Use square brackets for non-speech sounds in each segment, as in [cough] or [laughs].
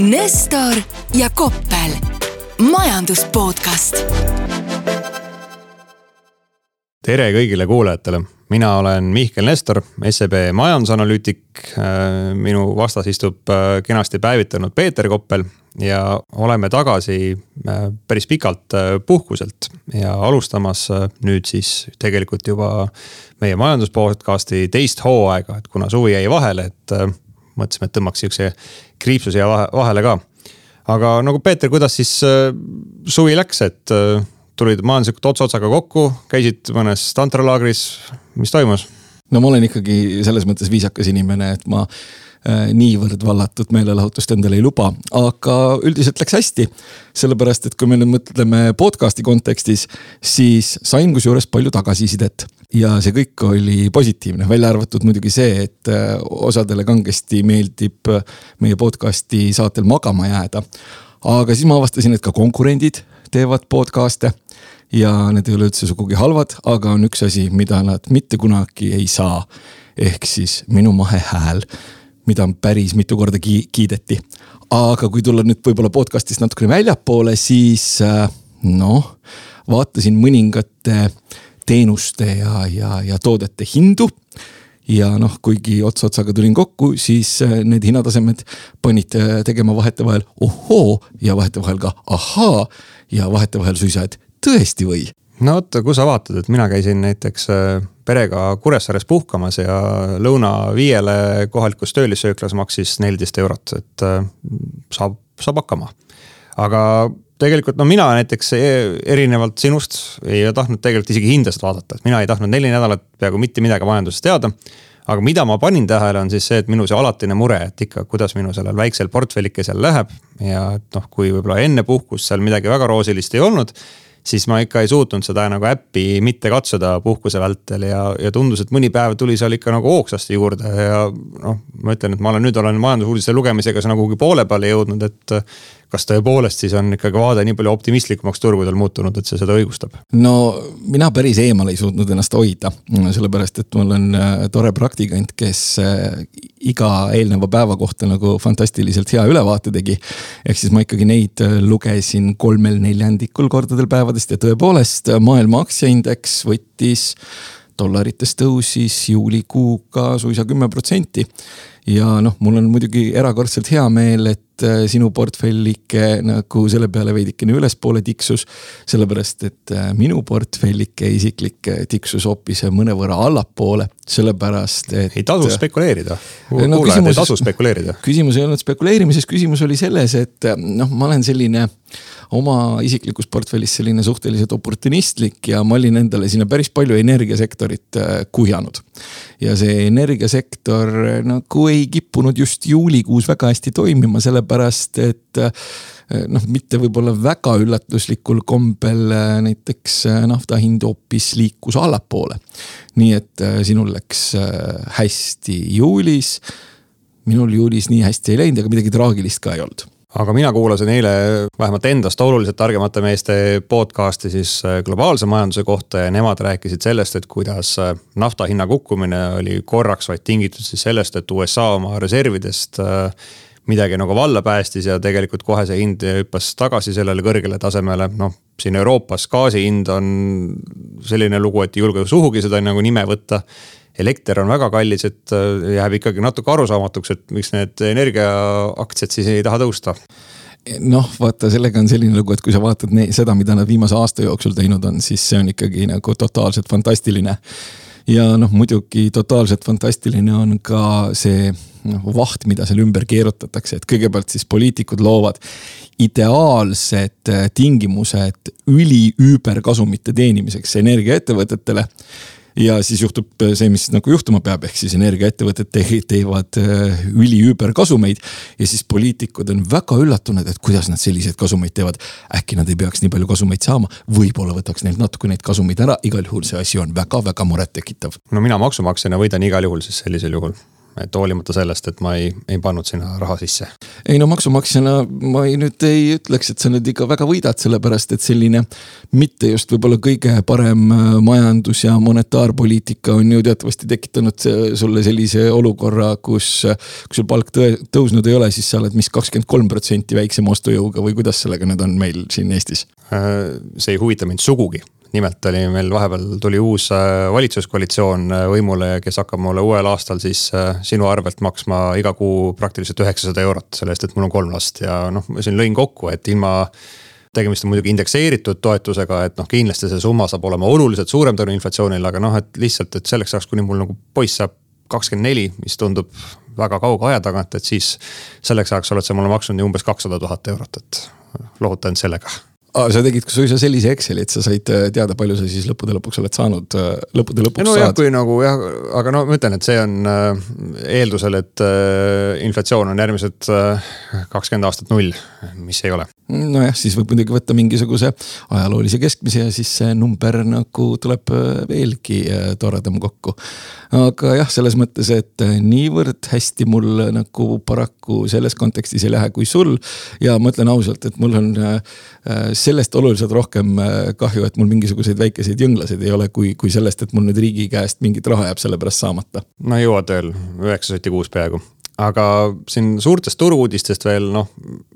Nestor ja Koppel, majandus podcast. tere kõigile kuulajatele, mina olen Mihkel Nestor, SEB majandusanalüütik. minu vastas istub äh, kenasti päevitunud Peeter Koppel ja oleme tagasi äh, päris pikalt äh, puhkuselt ja alustamas nüüd siis tegelikult juba meie majanduspodcast'i teist hooaega, et kuna suvi jäi vahele, et mõtlesime, et tõmbaks sihukese kriipsu siia vahele ka. aga nagu Peeter, kuidas siis äh, suvi läks, et äh, tulid majanduslikult ots otsaga kokku, käisid mõnes tantralaagris, mis toimus? no ma olen ikkagi selles mõttes viisakas inimene, et ma Äh, niivõrd vallatud meelelahutust endale ei luba, aga üldiselt läks hästi. sellepärast, et kui me nüüd mõtleme podcast'i kontekstis, siis sain kusjuures palju tagasisidet ja see kõik oli positiivne, välja arvatud muidugi see, et äh, osadele kangesti meeldib äh, meie podcast'i saatel magama jääda. aga siis ma avastasin, et ka konkurendid teevad podcast'e ja need ei ole üldse sugugi halvad, aga on üks asi, mida nad mitte kunagi ei saa. ehk siis minu mahe hääl mida päris mitu korda ki kiideti. aga kui tulla nüüd võib-olla podcast'ist natukene väljapoole, siis äh, noh, vaatasin mõningate teenuste ja, ja, ja toodete hindu ja noh, kuigi ots otsaga tulin kokku, siis äh, need hinnatasemed panid äh, tegema vahetevahel ohoo ja vahetevahel ka ahaa ja vahetevahel suisa, et tõesti või no vot, kus sa vaatad, et mina käisin näiteks äh, perega Kuressaares puhkamas ja lõuna viiele kohalikus töölissööklas maksis neliteist eurot, et saab, saab hakkama. aga tegelikult no mina näiteks e-, erinevalt sinust ei tahtnud tegelikult isegi hindasid vaadata, et mina ei tahtnud neli nädalat peaaegu mitte midagi majandusest teada aga mida ma panin tähele, on siis see, et minu see alatine mure, et ikka, kuidas minu sellel väiksel portfellikesel läheb. ja et noh, kui võib-olla enne puhkust seal midagi väga roosilist ei olnud siis ma ikka ei suutnud seda nagu äppi mitte katsuda puhkuse vältel ja, ja tundus, et mõni päev tuli seal ikka nagu hoogsasti juurde ja noh, ma ütlen, et ma olen nüüd olen majandusuudiste lugemisega nagu kuhugi poole peale jõudnud, et kas tõepoolest siis on ikkagi vaade nii palju optimistlikumaks turgudel muutunud, et see seda õigustab? no mina päris eemal ei suutnud ennast hoida, sellepärast et mul on äh, tore praktikant, kes äh, iga eelneva päeva kohta nagu fantastiliselt hea ülevaate tegi. ehk siis ma ikkagi neid äh, lugesin kolmel neljandikul kordadel päevadest ja tõepoolest maailma aktsiaindeks võttis dollarites tõusis juulikuuga suisa kümme protsenti. ja noh, mul on muidugi erakordselt hea meel, et äh, sinu portfellike nagu selle peale veidikene ülespoole tiksus. sellepärast, et äh, minu portfellike isiklik tiksus hoopis mõnevõrra allapoole, sellepärast et. ei tasu spekuleerida no,. ei tasu spekuleerida. küsimus ei olnud spekuleerimises, küsimus oli selles, et noh, ma olen selline oma isiklikus portfellis selline suhteliselt oportunistlik ja ma olin endale sinna päris palju energiasektorit äh, kuhjanud. ja see energiasektor nagu ei kippunud just juulikuus väga hästi toimima, sellepärast et äh, noh, mitte võib-olla väga üllatuslikul kombel äh, näiteks nafta hind hoopis liikus allapoole. nii et sinul läks hästi juulis minul juulis nii hästi ei läinud, aga midagi traagilist ka ei olnud aga mina kuulasin eile vähemalt endast oluliselt targemate meeste podcast'i siis globaalse majanduse kohta ja nemad rääkisid sellest, et kuidas nafta hinna kukkumine oli korraks vaid tingitud siis sellest, et USA oma reservidest äh, midagi nagu valla päästis ja tegelikult kohe see hind hüppas tagasi sellele kõrgele tasemele, noh. siin Euroopas gaasi hind on selline lugu, et ei julge suhugi seda nagu nime võtta elekter on väga kallis, et äh, jääb ikkagi natuke arusaamatuks, et miks need energiaaktsiad siis ei taha tõusta noh, vaata, sellega on selline lugu, et kui sa vaatad seda, mida nad viimase aasta jooksul teinud on, siis see on ikkagi nagu totaalselt fantastiline. Ja noh, muidugi totaalselt fantastiline on ka see noh, vaht, mida seal ümber keerutatakse, et kõigepealt siis poliitikud loovad ideaalsed äh, tingimused üli-üüberkasumite teenimiseks energiaettevõtetele ja siis juhtub see, mis nagu juhtuma peab, ehk siis energiaettevõtted teevad äh, üli-üüberkasumeid. ja siis poliitikud on väga üllatunud, et kuidas nad selliseid kasumeid teevad. äkki nad ei peaks nii palju kasumeid saama, võib-olla võtaks neilt natuke neid kasumeid ära, igal juhul see asi on väga-väga murettekitav. no mina maksumaksjana võidan igal juhul siis sellisel juhul et hoolimata sellest, et ma ei, ei pannud sinna raha sisse. ei no maksumaksjana ma ei nüüd ei ütleks, et sa nüüd ikka väga võidad, sellepärast et selline mitte just võib-olla kõige parem äh, majandus- ja monetaarpoliitika on ju teatavasti tekitanud sulle sellise olukorra, kus, kui sul palk tõe, tõusnud ei ole, siis sa oled mis kakskümmend kolm protsenti väiksema ostujõuga või kuidas sellega nüüd on meil siin Eestis? Äh, see ei huvita mind sugugi nimelt oli meil vahepeal tuli uus äh, valitsuskoalitsioon äh, võimule, kes hakkab mulle uuel aastal siis äh, sinu arvelt maksma iga kuu praktiliselt üheksasada eurot selle eest, et mul on kolm last. Ja noh, ma siin lõin kokku, et ilma tegemist on muidugi indekseeritud toetusega, et noh, kindlasti see summa saab olema oluliselt suurem tänu inflatsioonile, aga noh, et lihtsalt, et selleks ajaks, kuni mul nagu poiss saab kakskümmend neli, mis tundub väga kauge aja tagant, et siis selleks ajaks oled sa mulle maksnud umbes kakssada tuhat eurot, et lohutan sellega ah,. sa tegid suisa sellise Exceli, et sa said äh, teada, palju sa siis lõppude lõpuks oled saanud, äh, lõppude lõpuks no, saad. kui nagu jah, aga no ma ütlen, et see on äh, eeldusel, et äh, inflatsioon on järgmised kakskümmend äh, aastat null, mis ei ole. nojah, siis võib muidugi võtta mingisuguse ajaloolise keskmise ja siis see number nagu tuleb äh, veelgi toredam kokku. aga jah, selles mõttes, et niivõrd hästi mul nagu paraku selles kontekstis ei lähe kui sul. ja ma ütlen ausalt, et mul on sellest oluliselt rohkem äh, kahju, et mul mingisuguseid väikeseid jõnglaseid ei ole, kui, kui sellest, et mul nüüd riigi käest mingit raha jääb selle pärast saamata. no jõuad veel, üheksa sotti kuus peaaegu aga siin suurtest turu-uudistest veel noh,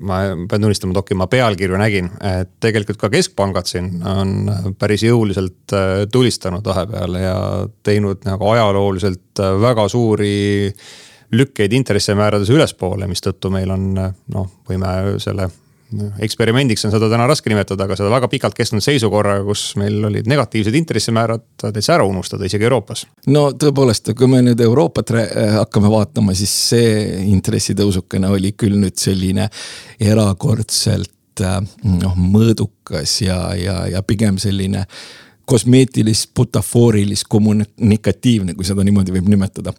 ma pean tunnistama, Toki, ma pealkirju nägin, et tegelikult ka keskpangad siin on päris jõuliselt äh, tulistanud vahepeal ja teinud nagu ajalooliselt äh, väga suuri lükkeid intressimäärades ülespoole, mistõttu meil on noh, võime selle eksperimendiks on seda täna raske nimetada, aga seda väga pikalt kestnud seisukorraga, kus meil olid negatiivsed intressimäärad täitsa ära unustada, isegi Euroopas. no tõepoolest, kui me nüüd Euroopat hakkame vaatama, siis see intressitõusukene oli küll nüüd selline erakordselt noh, mõõdukas ja, ja, ja pigem selline kosmeetilist, butafoorilis kommunikatiivne, kui seda niimoodi võib nimetada.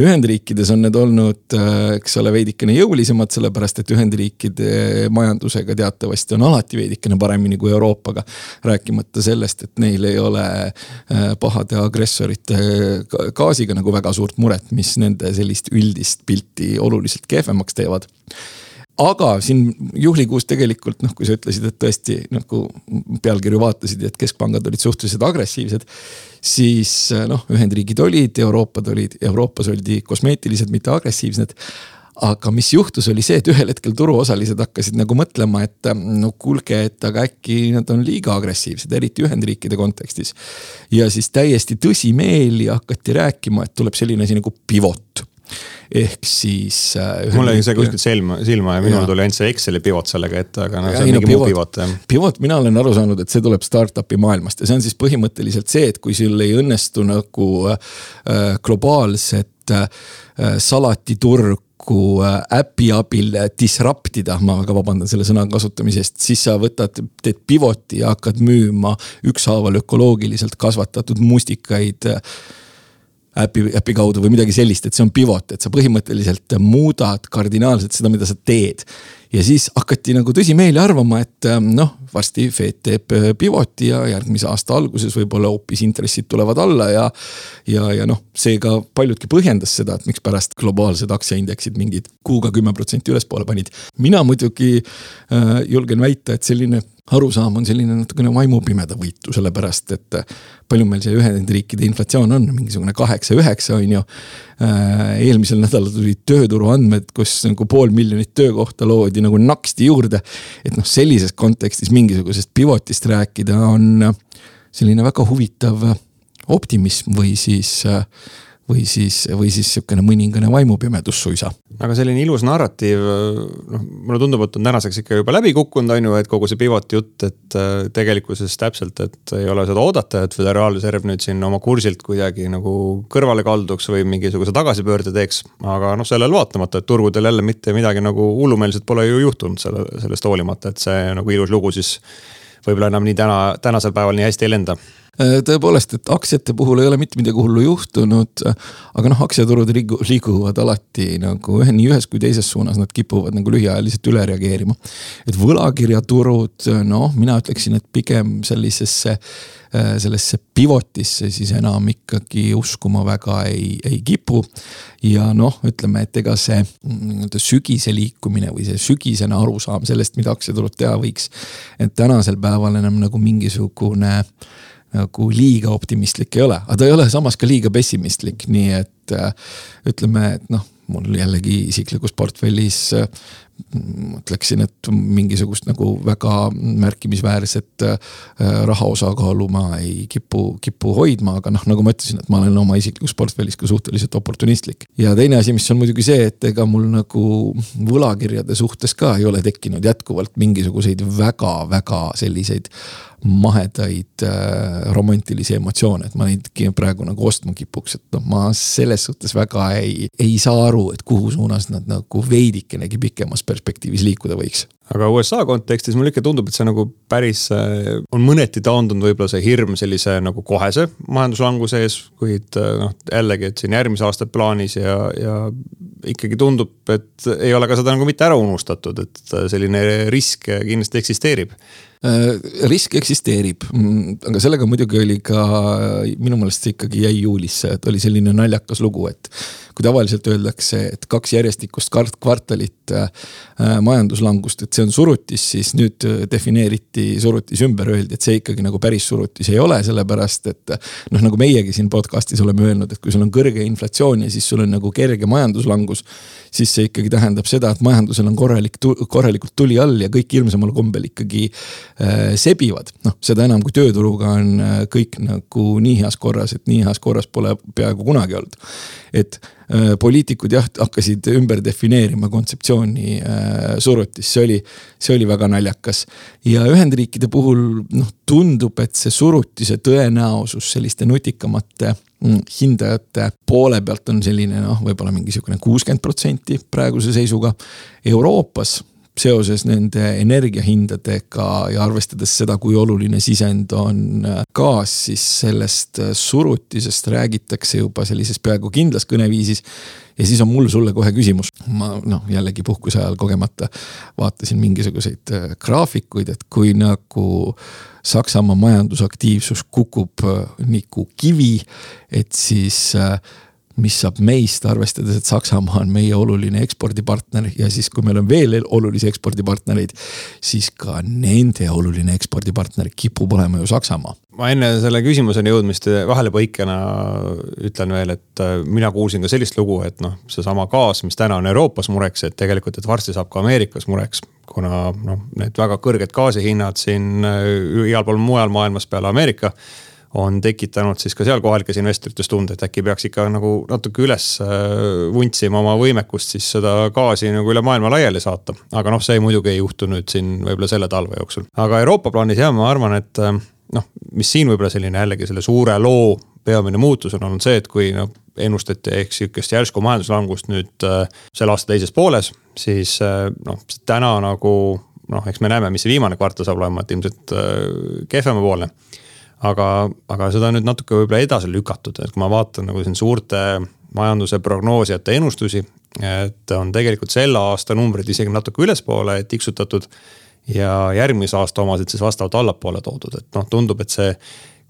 Ühendriikides on need olnud, äh, eks ole, veidikene jõulisemad, sellepärast et Ühendriikide majandusega teatavasti on alati veidikene paremini kui Euroopaga. rääkimata sellest, et neil ei ole äh, pahade agressorite gaasiga nagu väga suurt muret, mis nende sellist üldist pilti oluliselt kehvemaks teevad aga siin juhlikuus tegelikult noh, kui sa ütlesid, et tõesti nagu pealkirju vaatasid, et keskpangad olid suhteliselt agressiivsed. siis noh, Ühendriigid olid, Euroopad olid, Euroopas oldi kosmeetilised, mitte agressiivsed aga mis juhtus, oli see, et ühel hetkel turuosalised hakkasid nagu mõtlema, et no kuulge, et aga äkki nad on liiga agressiivsed, eriti Ühendriikide kontekstis. ja siis täiesti tõsimeeli hakati rääkima, et tuleb selline asi nagu pivot ehk siis äh,. mul jäi see kuskilt silma, silma ja minul tuli ainult see Exceli pivot sellega ette, aga noh, see on mingi muu pivot jah. pivot, mina olen aru saanud, et see tuleb startup'i maailmast ja see on siis põhimõtteliselt see, et kui sul ei õnnestu nagu äh, globaalset äh, salatiturgu äh, äpi abil disrupt ida, ma väga vabandan selle sõna kasutamise eest, siis sa võtad, teed pivot'i ja hakkad müüma ükshaaval ökoloogiliselt kasvatatud mustikaid äh, äpi, äpi kaudu või midagi sellist, et see on pivot, et sa põhimõtteliselt muudad kardinaalselt seda, mida sa teed. ja siis hakati nagu tõsimeeli arvama, et ähm, noh, varsti Fed teeb äh, pivoti ja järgmise aasta alguses võib-olla hoopis intressid tulevad alla ja. ja, ja noh, see ka paljudki põhjendas seda, et mikspärast globaalsed aktsiaindeksid mingid kuuga kümme protsenti ülespoole panid. mina muidugi äh, julgen väita, et selline arusaam on selline natukene vaimupimeda võitu, sellepärast et äh, palju meil see Ühendriikide inflatsioon on, mingisugune kaheksa, üheksa on ju. Äh, eelmisel nädalal tulid tööturu andmed, kus nagu pool miljonit töökohta loodi nagu naksti juurde. et noh, sellises kontekstis mingisugusest pivotist rääkida on äh, selline väga huvitav optimism või siis äh, või siis, või siis sihukene mõningane vaimupimedus suisa. aga selline ilus narratiiv, noh, mulle tundub, et on tänaseks ikka juba läbi kukkunud, on ju, et kogu see pivoti jutt, et äh, tegelikkuses täpselt, et ei ole seda oodata, et Föderaalreserv nüüd siin oma kursilt kuidagi nagu kõrvale kalduks või mingisuguse tagasipöörde teeks. aga noh, sellele vaatamata, et turgudel jälle mitte midagi nagu hullumeelset pole ju juhtunud selle, sellest hoolimata, et see nagu ilus lugu siis võib-olla enam nii täna, tänasel päeval nii hästi ei lenda tõepoolest, et aktsiate puhul ei ole mitte midagi hullu juhtunud. aga noh, aktsiaturud liiguvad alati nagu ühe, nii ühes kui teises suunas, nad kipuvad nagu lühiajaliselt üle reageerima. et võlakirjaturud, noh, mina ütleksin, et pigem sellisesse sellesse pivotisse siis enam ikkagi uskuma väga ei, ei kipu. ja noh, ütleme, et ega see nii-öelda sügise liikumine või see sügisene arusaam sellest, mida aktsiaturud teha võiks. et tänasel päeval enam nagu mingisugune nagu liiga optimistlik ei ole, aga ta ei ole samas ka liiga pessimistlik, nii et äh, ütleme, et noh mul jällegi isiklikus portfellis äh, ütleksin, et mingisugust nagu väga märkimisväärset äh, raha osakaalu ma ei kipu, kipu hoidma, aga noh, nagu ma ütlesin, et ma olen oma isiklikus portfellis ka suhteliselt oportunistlik. ja teine asi, mis on muidugi see, et ega mul nagu võlakirjade suhtes ka ei ole tekkinud jätkuvalt mingisuguseid väga-väga selliseid mahedaid äh, romantilisi emotsioone, et ma neidki praegu nagu ostma kipuks, et noh, ma selles suhtes väga ei, ei saa aru, et kuhu suunas nad nagu veidikenegi pikemas perspektiivis liikuda võiks. Aga USA kontekstis mulle ikka tundub, et see nagu päris äh, on mõneti taandunud võib-olla see hirm sellise nagu kohese majanduslanguse ees, kuid äh, noh, jällegi, et siin järgmise aasta plaanis ja, ja ikkagi tundub, et ei ole ka seda nagu mitte ära unustatud, et selline risk kindlasti eksisteerib. Äh, risk eksisteerib, mm, aga sellega muidugi oli ka, minu meelest see ikkagi jäi juulisse, et oli selline naljakas lugu, et kui tavaliselt öeldakse, et kaks järjestikust kvartalit äh, majanduslangust, et see on surutis, siis nüüd äh, defineeriti surutis ümber, öeldi, et see ikkagi nagu päris surutis ei ole, sellepärast et. noh, nagu meiegi siin podcast'is oleme öelnud, et kui sul on kõrge inflatsioon ja siis sul on nagu kerge majanduslangus. siis see ikkagi tähendab seda, et majandusel on korralik, korralikult tuli all ja kõik hirmsamal kombel ikkagi äh, sebivad. noh, seda enam, kui tööturuga on äh, kõik nagu nii heas korras, et nii heas korras pole peaaegu kunagi olnud. et Äh, poliitikud jah, hakkasid ümber defineerima kontseptsiooni äh, surutis, see oli, see oli väga naljakas. ja Ühendriikide puhul noh, tundub, et see surutise tõenäosus selliste nutikamate mm, hindajate poole pealt on selline noh, võib-olla mingisugune kuuskümmend protsenti praeguse seisuga. Euroopas seoses nende energiahindadega ja arvestades seda, kui oluline sisend on äh, gaas, siis sellest äh, surutisest räägitakse juba sellises peaaegu kindlas kõneviisis. ja siis on mul sulle kohe küsimus, ma noh, jällegi puhkuse ajal kogemata vaatasin mingisuguseid äh, graafikuid, et kui nagu Saksamaa majandusaktiivsus kukub nagu kivi, et siis mis saab meist, arvestades, et Saksamaa on meie oluline ekspordipartner ja siis, kui meil on veel olulisi ekspordipartnereid, siis ka nende oluline ekspordipartner kipub olema ju Saksamaa. ma enne selle küsimuseni jõudmist vahelepõikena ütlen veel, et äh, mina kuulsin ka sellist lugu, et noh, seesama gaas, mis täna on Euroopas mureks, et tegelikult, et varsti saab ka Ameerikas mureks kuna noh, need väga kõrged gaasihinnad siin äh, igal pool mujal maailmas peale Ameerika on tekitanud siis ka seal kohalikes investorites tunde, et äkki peaks ikka nagu natuke üles äh, vuntsima oma võimekust siis seda gaasi nagu üle maailma laiali saata. aga noh, see muidugi ei juhtu nüüd siin võib-olla selle talve jooksul. aga Euroopa plaanis jah, ma arvan, et äh, noh, mis siin võib-olla selline jällegi selle suure loo peamine muutus on olnud see, et kui noh, ennustati ehk sihukest järsku majanduslangust nüüd äh, selle aasta teises pooles, siis äh, noh, täna nagu noh, eks me näeme, mis see viimane kvartal saab olema, et ilmselt äh, kehvemapoolne aga, aga seda on nüüd natuke võib-olla edasi lükatud, et kui ma vaatan nagu siin suurte majanduse prognoosijate ennustusi. et on tegelikult selle aasta numbrid isegi natuke ülespoole tiksutatud. ja järgmise aasta omased siis vastavalt allapoole toodud, et noh, tundub, et see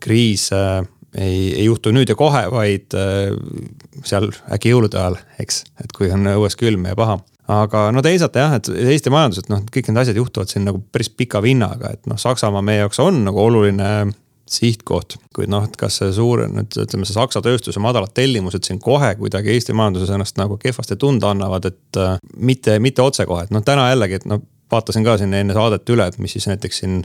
kriis äh, ei, ei juhtu nüüd ja kohe, vaid äh, seal äkki jõulude ajal, eks, et kui on õues külm ja paha aga no teisalt jah, et Eesti majandus, et noh, kõik need asjad juhtuvad siin nagu päris pika vinnaga, et noh, Saksamaa meie jaoks on nagu oluline sihtkoht, kuid noh, et kas see suur, nüüd ütleme, see Saksa tööstuse madalad tellimused siin kohe kuidagi Eesti majanduses ennast nagu kehvasti tunda annavad, et äh, mitte, mitte otsekohe, et noh, täna jällegi, et noh, vaatasin ka siin enne saadet üle, et mis siis näiteks siin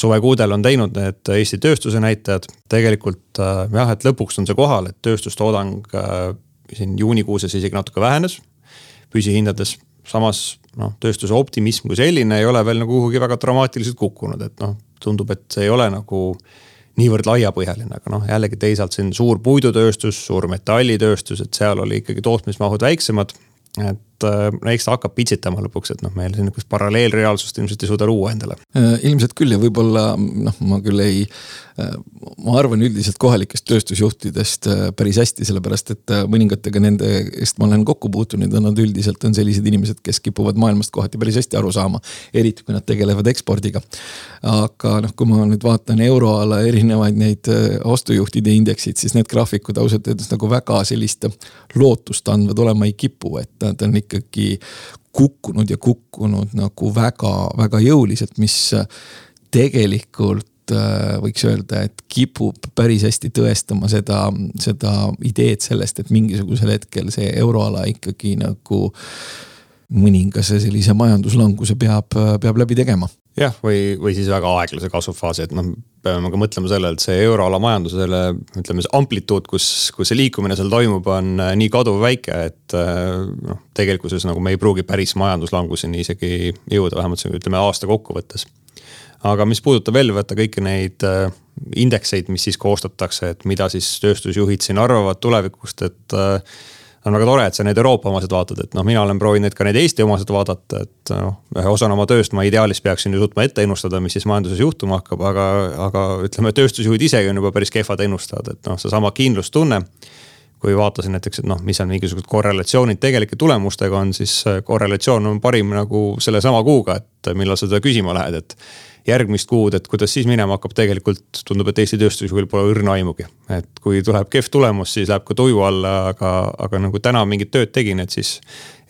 suvekuudel on teinud need Eesti tööstuse näitajad. tegelikult äh, jah, et lõpuks on see kohal, et tööstustoodang äh, siin juunikuuses isegi natuke vähenes püsihindades. Samas noh, tööstuse optimism kui selline ei ole veel nagu kuhugi väga dramaatiliselt kukkunud, et noh, tundub, et see ei ole nagu niivõrd laiapõhjaline, aga noh, jällegi teisalt siin suur puidutööstus, suur metallitööstus, et seal oli ikkagi tootmismahud väiksemad. et no eks ta hakkab pitsitama lõpuks, et noh, meil siin niisugust paralleelreaalsust ilmselt ei suuda luua endale. ilmselt küll ja võib-olla noh, ma küll ei ma arvan üldiselt kohalikest tööstusjuhtidest äh, päris hästi, sellepärast et äh, mõningatega nendest ma olen kokku puutunud ja nad üldiselt on sellised inimesed, kes kipuvad maailmast kohati päris hästi aru saama. eriti kui nad tegelevad ekspordiga. aga noh, kui ma nüüd vaatan euroala erinevaid neid äh, ostujuhtide indeksid, siis need graafikud ausalt öeldes nagu väga sellist lootust andvad olema ei kipu, et nad on ikkagi kukkunud ja kukkunud nagu väga-väga jõuliselt, mis tegelikult Äh, võiks öelda, et kipub päris hästi tõestama seda, seda ideed sellest, et mingisugusel hetkel see euroala ikkagi nagu mõningase sellise majanduslanguse peab, peab läbi tegema. Jah, või, või siis väga aeglase kasvufaasi, et noh, peame ka mõtlema sellele, et see euroala majandusele, ütleme see amplituud, kus, kus see liikumine seal toimub, on äh, nii kaduvväike, et äh, noh, tegelikkuses nagu me ei pruugi päris majanduslanguseni isegi jõuda, vähemalt ütleme aasta kokkuvõttes. Aga mis puudutab veel võtta kõiki neid äh, indekseid, mis siis koostatakse, et mida siis tööstusjuhid siin arvavad tulevikust, et on väga tore, et sa neid Euroopa omasid vaatad, et noh, mina olen proovinud ka neid Eesti omasid vaadata, et noh, ühe osana oma tööst ma ideaalis peaksin ju suutma ette ennustada, mis siis majanduses juhtuma hakkab, aga, aga ütleme, tööstusjuhid isegi on juba päris kehvad ennustajad, et noh, seesama kindlustunne. kui vaatasin näiteks, et noh, mis on mingisugused korrelatsioonid tegelike tulemustega on, siis korrelatsioon on parim nagu sellesama kuuga, et millal sa seda küsima lähed, et järgmist kuud, et kuidas siis minema hakkab, tegelikult tundub, et Eesti tööstusjuhil pole õrna aimugi. et kui tuleb kehv tulemus, siis läheb ka tuju alla, aga, aga nagu täna mingit tööd tegin, et siis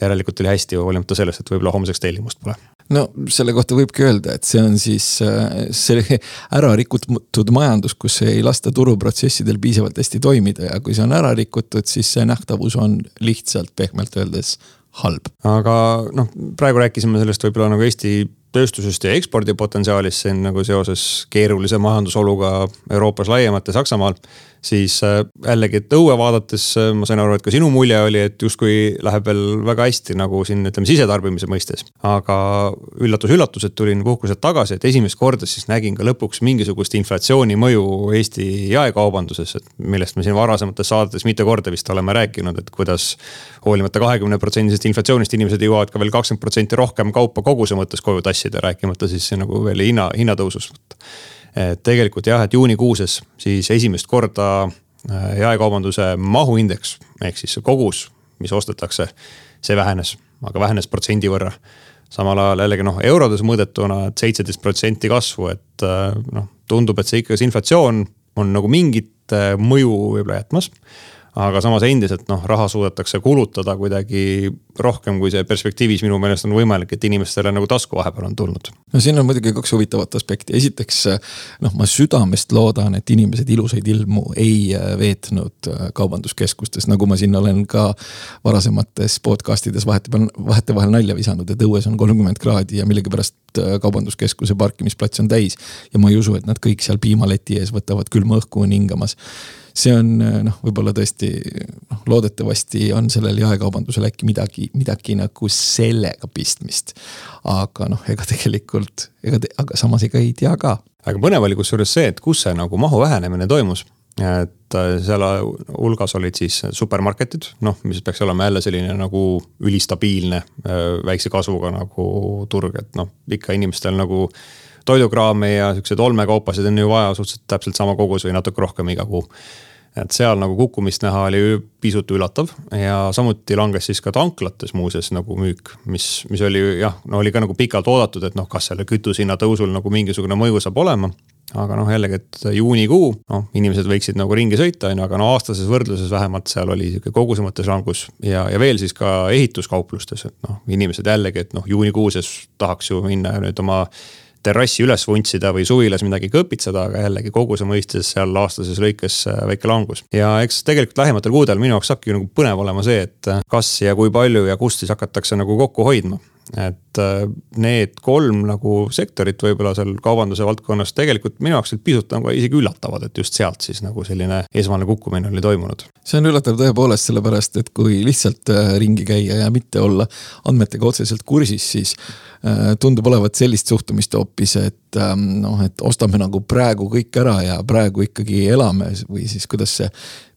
järelikult oli hästi, hoolimata sellest, et võib-olla homseks tellimust pole no selle kohta võibki öelda, et see on siis äh, see [laughs] ära rikutud majandus, kus ei lasta turuprotsessidel piisavalt hästi toimida ja kui see on ära rikutud, siis see nähtavus on lihtsalt pehmelt öeldes halb. aga noh, praegu rääkisime sellest võib-olla nagu Eesti tööstusest ja ekspordipotentsiaalist siin nagu seoses keerulise majandusoluga Euroopas laiemalt ja Saksamaal siis äh, jällegi, et õue vaadates äh, ma sain aru, et ka sinu mulje oli, et justkui läheb veel väga hästi nagu siin ütleme sisetarbimise mõistes. aga üllatus-üllatus, et tulin puhkuselt tagasi, et esimest korda siis nägin ka lõpuks mingisugust inflatsiooni mõju Eesti jaekaubanduses, et millest me siin varasemates saadetes mitu korda vist oleme rääkinud, et kuidas hoolimata kahekümne protsendisest inflatsioonist inimesed jõuavad ka veel kakskümmend protsenti rohkem kaupa koguse mõttes koju tassida, rääkimata siis nagu veel hinna, hinnatõusust et tegelikult jah, et juunikuuses siis esimest korda äh, jaekaubanduse mahuindeks ehk siis see kogus, mis ostetakse, see vähenes, aga vähenes protsendi võrra. samal ajal jällegi noh, eurodes mõõdetuna, et seitseteist protsenti kasvu, et äh, noh, tundub, et see ikka, see inflatsioon on nagu mingit äh, mõju võib-olla jätmas aga samas endiselt noh, raha suudetakse kulutada kuidagi rohkem, kui see perspektiivis minu meelest on võimalik, et inimestele nagu tasku vahepeal on tulnud. no siin on muidugi kaks huvitavat aspekti, esiteks noh, ma südamest loodan, et inimesed ilusaid ilmu ei äh, veetnud äh, kaubanduskeskustes, nagu ma siin olen ka varasemates podcast ides vahetevahel, vahetevahel nalja visanud, et õues on kolmkümmend kraadi ja millegipärast äh, kaubanduskeskuse parkimisplats on täis. ja ma ei usu, et nad kõik seal piimaleti ees võtavad külma õhku on hingamas see on noh, võib-olla tõesti noh, loodetavasti on sellel jaekaubandusel äkki midagi, midagi nagu sellega pistmist. aga noh, ega tegelikult, ega, aga samas ega ei tea ka. aga põnev oli kusjuures see, et kus see nagu mahu vähenemine toimus et äh, seal hulgas olid siis supermarketid, noh, mis peaks olema jälle selline nagu ülistabiilne äh, väikse kasvuga nagu turg, et noh, ikka inimestel nagu toidukraami ja siukseid olmekaupasid on ju vaja suhteliselt täpselt sama kogus või natuke rohkem iga kuu et seal nagu kukkumist näha oli pisut üllatav ja samuti langes siis ka tanklates muuseas nagu müük, mis, mis oli jah, no oli ka nagu pikalt oodatud, et noh, kas selle kütusehinna tõusul nagu mingisugune mõju saab olema aga noh, jällegi, et juunikuu, noh, inimesed võiksid nagu ringi sõita, on ju, aga no aastases võrdluses vähemalt seal oli sihuke koguse mõttes langus. ja, ja veel siis ka ehituskauplustes, et noh, inimesed jällegi, et noh, juunikuuses tahaks ju minna nüüd oma terrassi üles vuntsida või suvilas midagi kõpitseda, aga jällegi koguse mõistes seal aastases lõikes äh, väike langus. ja eks tegelikult lähematel kuudel minu jaoks saabki nagu põnev olema see, et äh, kas ja kui palju ja kust siis hakatakse nagu kokku hoidma et äh, need kolm nagu sektorit võib-olla seal kaubanduse valdkonnas tegelikult minu jaoks olid pisut nagu isegi üllatavad, et just sealt siis nagu selline esmane kukkumine oli toimunud. see on üllatav tõepoolest, sellepärast et kui lihtsalt äh, ringi käia ja mitte olla andmetega otseselt kursis, siis äh, tundub olevat sellist suhtumist hoopis, et ähm, noh, et ostame nagu praegu kõik ära ja praegu ikkagi elame või siis kuidas see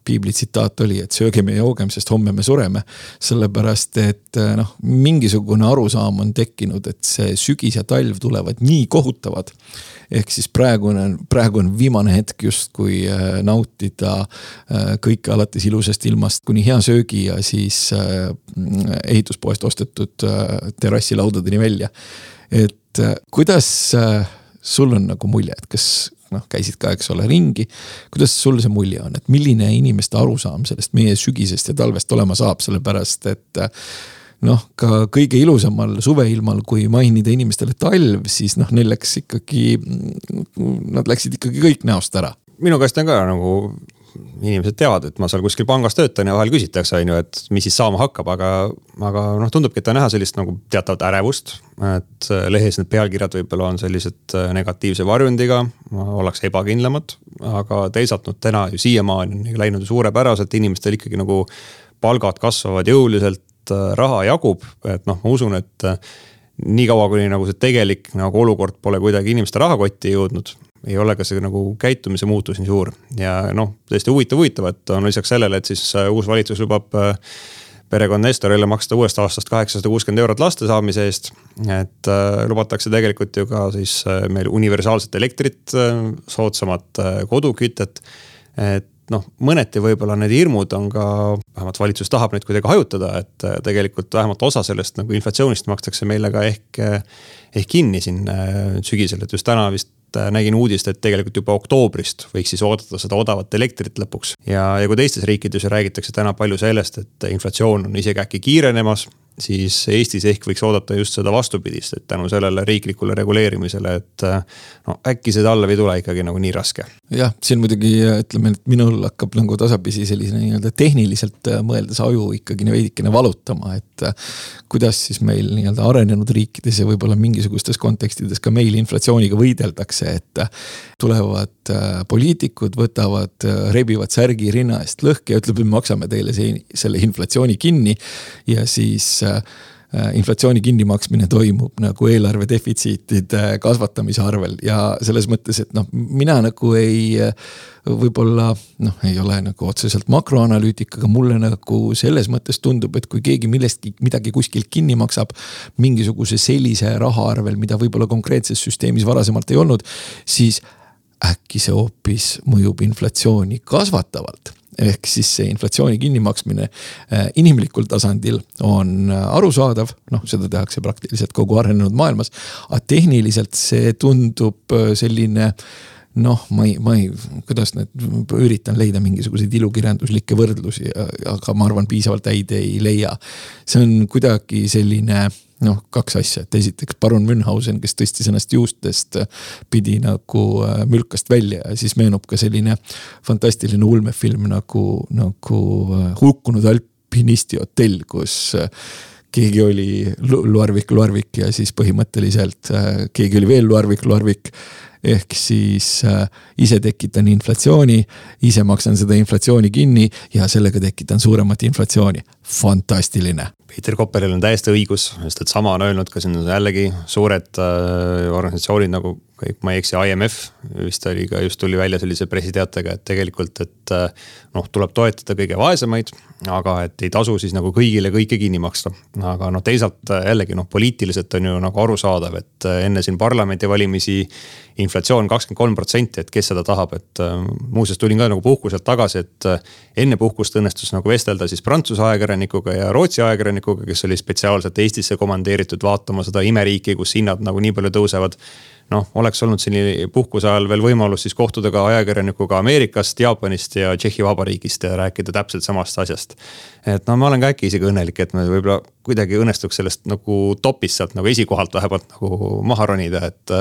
piibli tsitaat oli, et söögem ja joogem, sest homme me sureme. sellepärast, et noh, mingisugune arusaam on tekkinud, et see sügis ja talv tulevad nii kohutavad. ehk siis praegune, praegu on viimane hetk justkui eh, nautida eh, kõike alates ilusast ilmast kuni hea söögi ja siis ehituspoest ostetud terrassilaudadeni välja. et kuidas sul on nagu mulje, et kas noh, käisid ka, eks ole, ringi. kuidas sul see mulje on, et milline inimeste arusaam sellest meie sügisest ja talvest olema saab, sellepärast et noh, ka kõige ilusamal suveilmal, kui mainida inimestele talv, siis noh, neil läks ikkagi, nad läksid ikkagi kõik näost ära. minu käest on ka nagu inimesed teavad, et ma seal kuskil pangas töötan ja vahel küsitakse, on ju, et mis siis saama hakkab, aga, aga noh, tundubki, et on näha sellist nagu teatavat ärevust. et lehes need pealkirjad võib-olla on sellised äh, negatiivse varjundiga, ollakse ebakindlamad. aga teisalt noh, täna ju siiamaani on läinud suurepäraselt, inimestel ikkagi nagu palgad kasvavad jõuliselt, äh, raha jagub, et noh, ma usun, et äh, niikaua, kuni nagu see tegelik nagu olukord pole kuidagi inimeste rahakotti jõudnud, ei ole ka see nagu käitumise muutus nii suur. ja noh, tõesti huvitav, huvitav, et on lisaks sellele, et siis äh, uus valitsus lubab perekond Nestorile maksta uuest aastast kaheksasada kuuskümmend eurot laste saamise eest. et lubatakse tegelikult ju ka siis meil universaalset elektrit soodsamat kodukütet. et noh, mõneti võib-olla need hirmud on ka, vähemalt valitsus tahab neid kuidagi hajutada, et äh, tegelikult vähemalt osa sellest nagu inflatsioonist makstakse meile ka ehk, ehk kinni siin sügisel, et just täna vist äh, nägin uudist, et tegelikult juba oktoobrist võiks siis oodata seda odavat elektrit lõpuks. ja, ja kui teistes riikides ju räägitakse täna palju sellest, et inflatsioon on isegi äkki kiirenemas siis Eestis ehk võiks oodata just seda vastupidist, et tänu sellele riiklikule reguleerimisele, et no äkki see talv ei tule ikkagi nagu nii raske. jah, siin muidugi ütleme, et minul hakkab nagu tasapisi sellise nii-öelda tehniliselt äh, mõeldes aju ikkagi veidikene valutama, et. Äh, kuidas siis meil nii-öelda arenenud riikides ja võib-olla mingisugustes kontekstides ka meil inflatsiooniga võideldakse, et. Äh, tulevad poliitikud, võtavad, rebivad särgi rinna eest lõhki ja ütleb, et me maksame teile see, selle inflatsiooni kinni. ja siis inflatsiooni kinnimaksmine toimub nagu eelarve defitsiitide kasvatamise arvel ja selles mõttes, et noh, mina nagu ei võib-olla noh, ei ole nagu otseselt makroanalüütik, aga mulle nagu selles mõttes tundub, et kui keegi millestki midagi kuskilt kinni maksab. mingisuguse sellise raha arvel, mida võib-olla konkreetses süsteemis varasemalt ei olnud, siis äkki see hoopis mõjub inflatsiooni kasvatavalt ehk siis see inflatsiooni kinnimaksmine äh, inimlikul tasandil on äh, arusaadav, noh, seda tehakse praktiliselt kogu arenenud maailmas. aga tehniliselt see tundub äh, selline noh, ma ei, ma ei, kuidas need, üritan leida mingisuguseid ilukirjanduslikke võrdlusi, aga ma arvan, piisavalt häid ei leia. see on kuidagi selline noh, kaks asja, et esiteks parun Münchhausen, kes tõstis ennast juustest, pidi nagu äh, mülkast välja ja siis meenub ka selline fantastiline ulmefilm nagu, nagu äh, Hukkunud alpinisti hotell, kus äh, keegi oli Luarvik, Luarvik ja siis põhimõtteliselt keegi oli veel Luarvik, Luarvik ehk siis äh, ise tekitan inflatsiooni, ise maksan seda inflatsiooni kinni ja sellega tekitan suuremat inflatsiooni. fantastiline. Peeter Koppelil on täiesti õigus, sest et sama on öelnud ka siin jällegi suured äh, organisatsioonid nagu kõik, ma ei eksi, IMF vist oli ka just tuli välja sellise pressiteatega, et tegelikult, et äh, noh, tuleb toetada kõige vaesemaid, aga et ei tasu siis nagu kõigile kõike kinni maksta. aga noh, teisalt äh, jällegi noh, poliitiliselt on ju nagu arusaadav, et äh, enne siin parlamendivalimisi inflatsioon kakskümmend kolm protsenti, et kes seda tahab, et muuseas tulin ka nagu puhkuselt tagasi, et enne puhkust õnnestus nagu vestelda siis Prantsuse ajakirjanikuga ja Rootsi ajakirjanikuga, kes oli spetsiaalselt Eestisse komandeeritud vaatama seda imeriiki, kus hinnad nagu nii palju tõusevad noh, oleks olnud siin puhkuse ajal veel võimalus siis kohtuda ka ajakirjanikuga Ameerikast, Jaapanist ja Tšehhi Vabariigist ja rääkida täpselt samast asjast. et no ma olen ka äkki isegi õnnelik, et me võib-olla kuidagi õnnestuks sellest nagu topist sealt nagu esikohalt vähemalt nagu maha ronida, et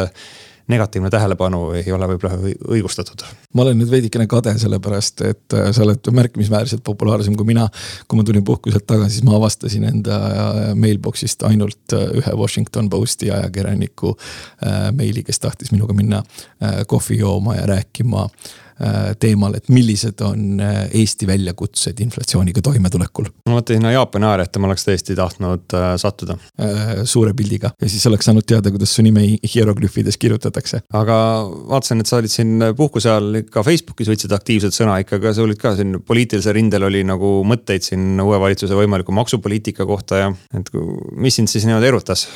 negatiivne tähelepanu ei ole võib-olla õigustatud. ma olen nüüd veidikene kade, sellepärast et äh, sa oled märkimisväärselt populaarsem kui mina. kui ma tulin puhkuselt tagasi, siis ma avastasin enda äh, mailbox'ist ainult äh, ühe Washington Posti ajakirjaniku meili, kes tahtis minuga minna kohvi jooma ja rääkima teemal, et millised on äh, Eesti väljakutsed inflatsiooniga toimetulekul. ma mõtlesin no, Jaapani ajalehte ma oleks tõesti tahtnud äh, sattuda äh,. suure pildiga ja siis oleks saanud teada, kuidas su nime hieroglüüfides kirjutatakse. aga vaatasin, et sa olid siin puhkuse ajal ka Facebookis võtsid aktiivselt sõna ikka, aga sa olid ka siin poliitilisel rindel oli nagu mõtteid siin uue valitsuse võimaliku maksupoliitika kohta ja et mis sind siis niimoodi erutas?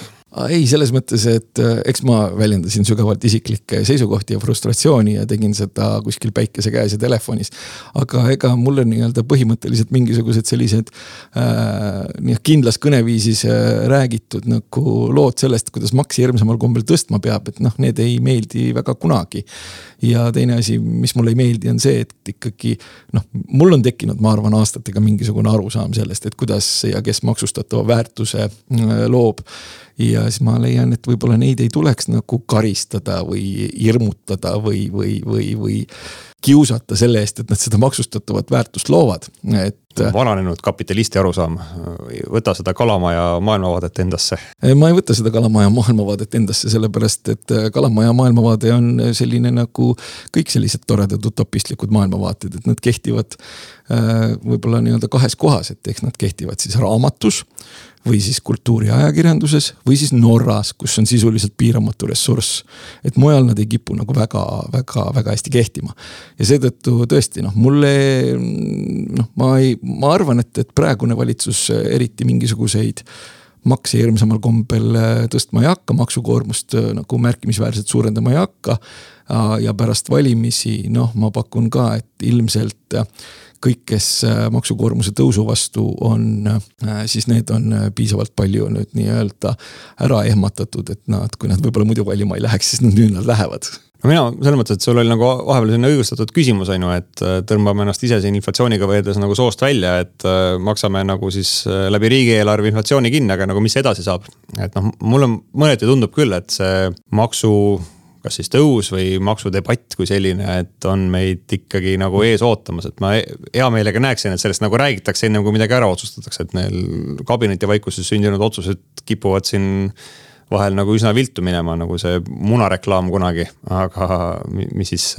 Ei, selles mõttes, et äh, eks ma väljendasin sügavalt isiklikke seisukohti ja frustratsiooni ja tegin seda kuskil päikese käes ja telefonis. aga ega mulle nii-öelda põhimõtteliselt mingisugused sellised äh, nii kindlas kõneviisis äh, räägitud nagu lood sellest, kuidas makse hirmsamal kombel tõstma peab, et noh, need ei meeldi väga kunagi. ja teine asi, mis mulle ei meeldi, on see, et ikkagi noh, mul on tekkinud, ma arvan, aastatega mingisugune arusaam sellest, et kuidas ja kes maksustatava väärtuse äh, loob ja siis ma leian, et võib-olla neid ei tuleks nagu karistada või hirmutada või, või, või, või kiusata selle eest, et nad seda maksustatavat väärtust loovad, et. vananenud kapitalisti arusaam, võta seda kalamaja maailmavaadet endasse. ma ei võta seda kalamaja maailmavaadet endasse, sellepärast et kalamaja maailmavaade on selline nagu kõik sellised toredad utopistlikud maailmavaated, et nad kehtivad äh, võib-olla nii-öelda kahes kohas, et eks nad kehtivad siis raamatus või siis kultuuriajakirjanduses või siis Norras, kus on sisuliselt piiramatu ressurss. et mujal nad ei kipu nagu väga, väga, väga hästi kehtima. ja seetõttu tõesti noh, mulle noh, ma ei, ma arvan, et, et praegune valitsus eriti mingisuguseid makse hirmsamal kombel tõstma ei hakka, maksukoormust nagu märkimisväärselt suurendama ei hakka. ja pärast valimisi noh, ma pakun ka, et ilmselt kõik, kes äh, maksukoormuse tõusu vastu on, äh, siis need on äh, piisavalt palju nüüd nii-öelda ära ehmatatud, et nad, kui nad võib-olla muidu valima ei läheks, siis nüüd nad lähevad no mina selles mõttes, et sul oli nagu vahepeal selline õigustatud küsimus on ju, et tõmbame ennast ise siin inflatsiooniga võrreldes nagu soost välja, et maksame nagu siis läbi riigieelarve inflatsiooni kinni, aga nagu mis edasi saab. et noh, mulle mõneti tundub küll, et see maksu kas siis tõus või maksudebatt kui selline, et on meid ikkagi nagu ees ootamas, et ma hea meelega näeksin, et sellest nagu räägitakse enne kui midagi ära otsustatakse, et neil kabinetivaikuses sündinud otsused kipuvad siin vahel nagu üsna viltu minema, nagu see munareklaam kunagi, aga mis siis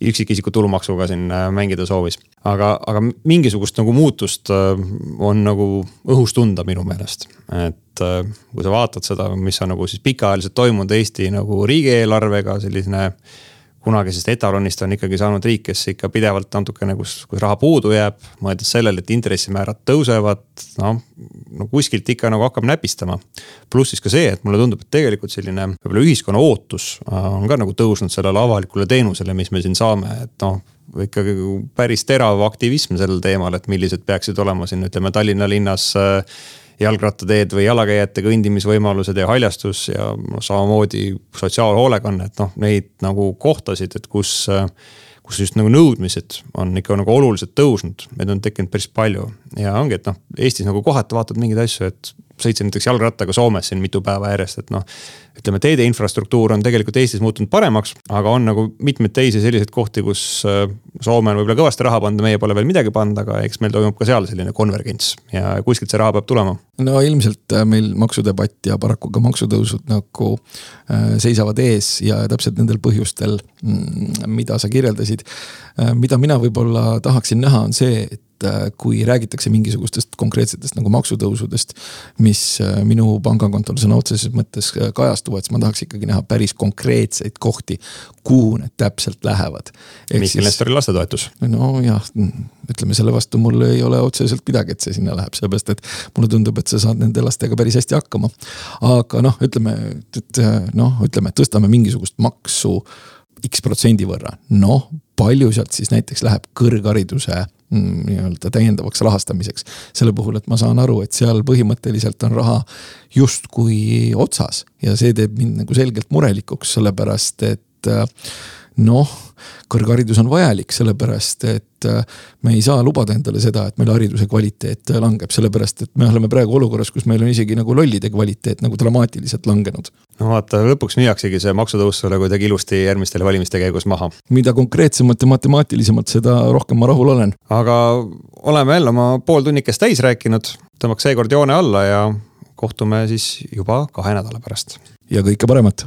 üksikisiku tulumaksuga siin äh, mängida soovis. aga, aga mingisugust nagu muutust äh, on nagu õhus tunda minu meelest, et äh, kui sa vaatad seda, mis on nagu siis pikaajaliselt toimunud Eesti nagu riigieelarvega, selline kunagisest etalonist on ikkagi saanud riik, kes ikka pidevalt natukene, kus, kus raha puudu jääb, mõeldes sellele, et intressimäärad tõusevad, noh. no kuskilt ikka nagu hakkab näpistama. pluss siis ka see, et mulle tundub, et tegelikult selline võib-olla ühiskonna ootus äh, on ka nagu tõusnud sellele avalikule teenusele, mis me siin saame, et noh ikkagi päris terav aktivism sellel teemal, et millised peaksid olema siin ütleme Tallinna linnas äh, jalgrattateed või jalakäijate kõndimisvõimalused ja haljastus ja noh, samamoodi sotsiaalhoolekanne, et noh, neid nagu kohtasid, et kus kus just nagu nõudmised on ikka nagu oluliselt tõusnud, neid on tekkinud päris palju ja ongi, et noh, Eestis nagu kohati vaatad mingeid asju, et sõitsin näiteks jalgrattaga Soomes siin mitu päeva järjest, et noh. ütleme, teede infrastruktuur on tegelikult Eestis muutunud paremaks, aga on nagu mitmeid teisi selliseid kohti, kus äh, Soome on võib-olla kõvasti raha pannud, meie pole veel midagi pannud, aga eks meil toimub ka seal selline konvergents ja kuskilt see raha peab tulema. No ilmselt äh, meil maksudebatt ja paraku ka maksutõusud nagu äh, seisavad ees ja täpselt nendel põhjustel, mm, mida sa kirjeldasid. mida mina võib-olla tahaksin näha, on see, et äh, kui räägitakse mingisugustest konkreetsetest nagu maksutõusudest, mis äh, minu pangakontol sõna otseses mõttes äh, kajastuvad, siis ma tahaks ikkagi näha päris konkreetseid kohti, kuhu need täpselt lähevad. Mihkel Nestori lastetoetus. nojah, ütleme selle vastu mul ei ole otseselt midagi, et see sinna läheb, sellepärast et mulle tundub, et sa saad nende lastega päris hästi hakkama. aga noh, ütleme, et noh, ütleme, tõstame mingisugust maksu X protsendi võrra, noh palju sealt siis näiteks läheb kõrghariduse mm, nii-öelda täiendavaks rahastamiseks. selle puhul, et ma saan aru, et seal põhimõtteliselt on raha justkui otsas ja see teeb mind nagu selgelt murelikuks, sellepärast et äh, noh, kõrgharidus on vajalik, sellepärast et äh, me ei saa lubada endale seda, et meil hariduse kvaliteet langeb, sellepärast et me oleme praegu olukorras, kus meil on isegi nagu lollide kvaliteet nagu dramaatiliselt langenud. no vaata, lõpuks müüaksegi see maksutõus sulle kuidagi ilusti järgmiste valimiste käigus maha. mida konkreetsemalt ja matemaatilisemalt, seda rohkem ma rahul olen. aga oleme jälle oma pool tunnikest täis rääkinud, tõmbaks seekord joone alla ja kohtume siis juba kahe nädala pärast. ja kõike paremat.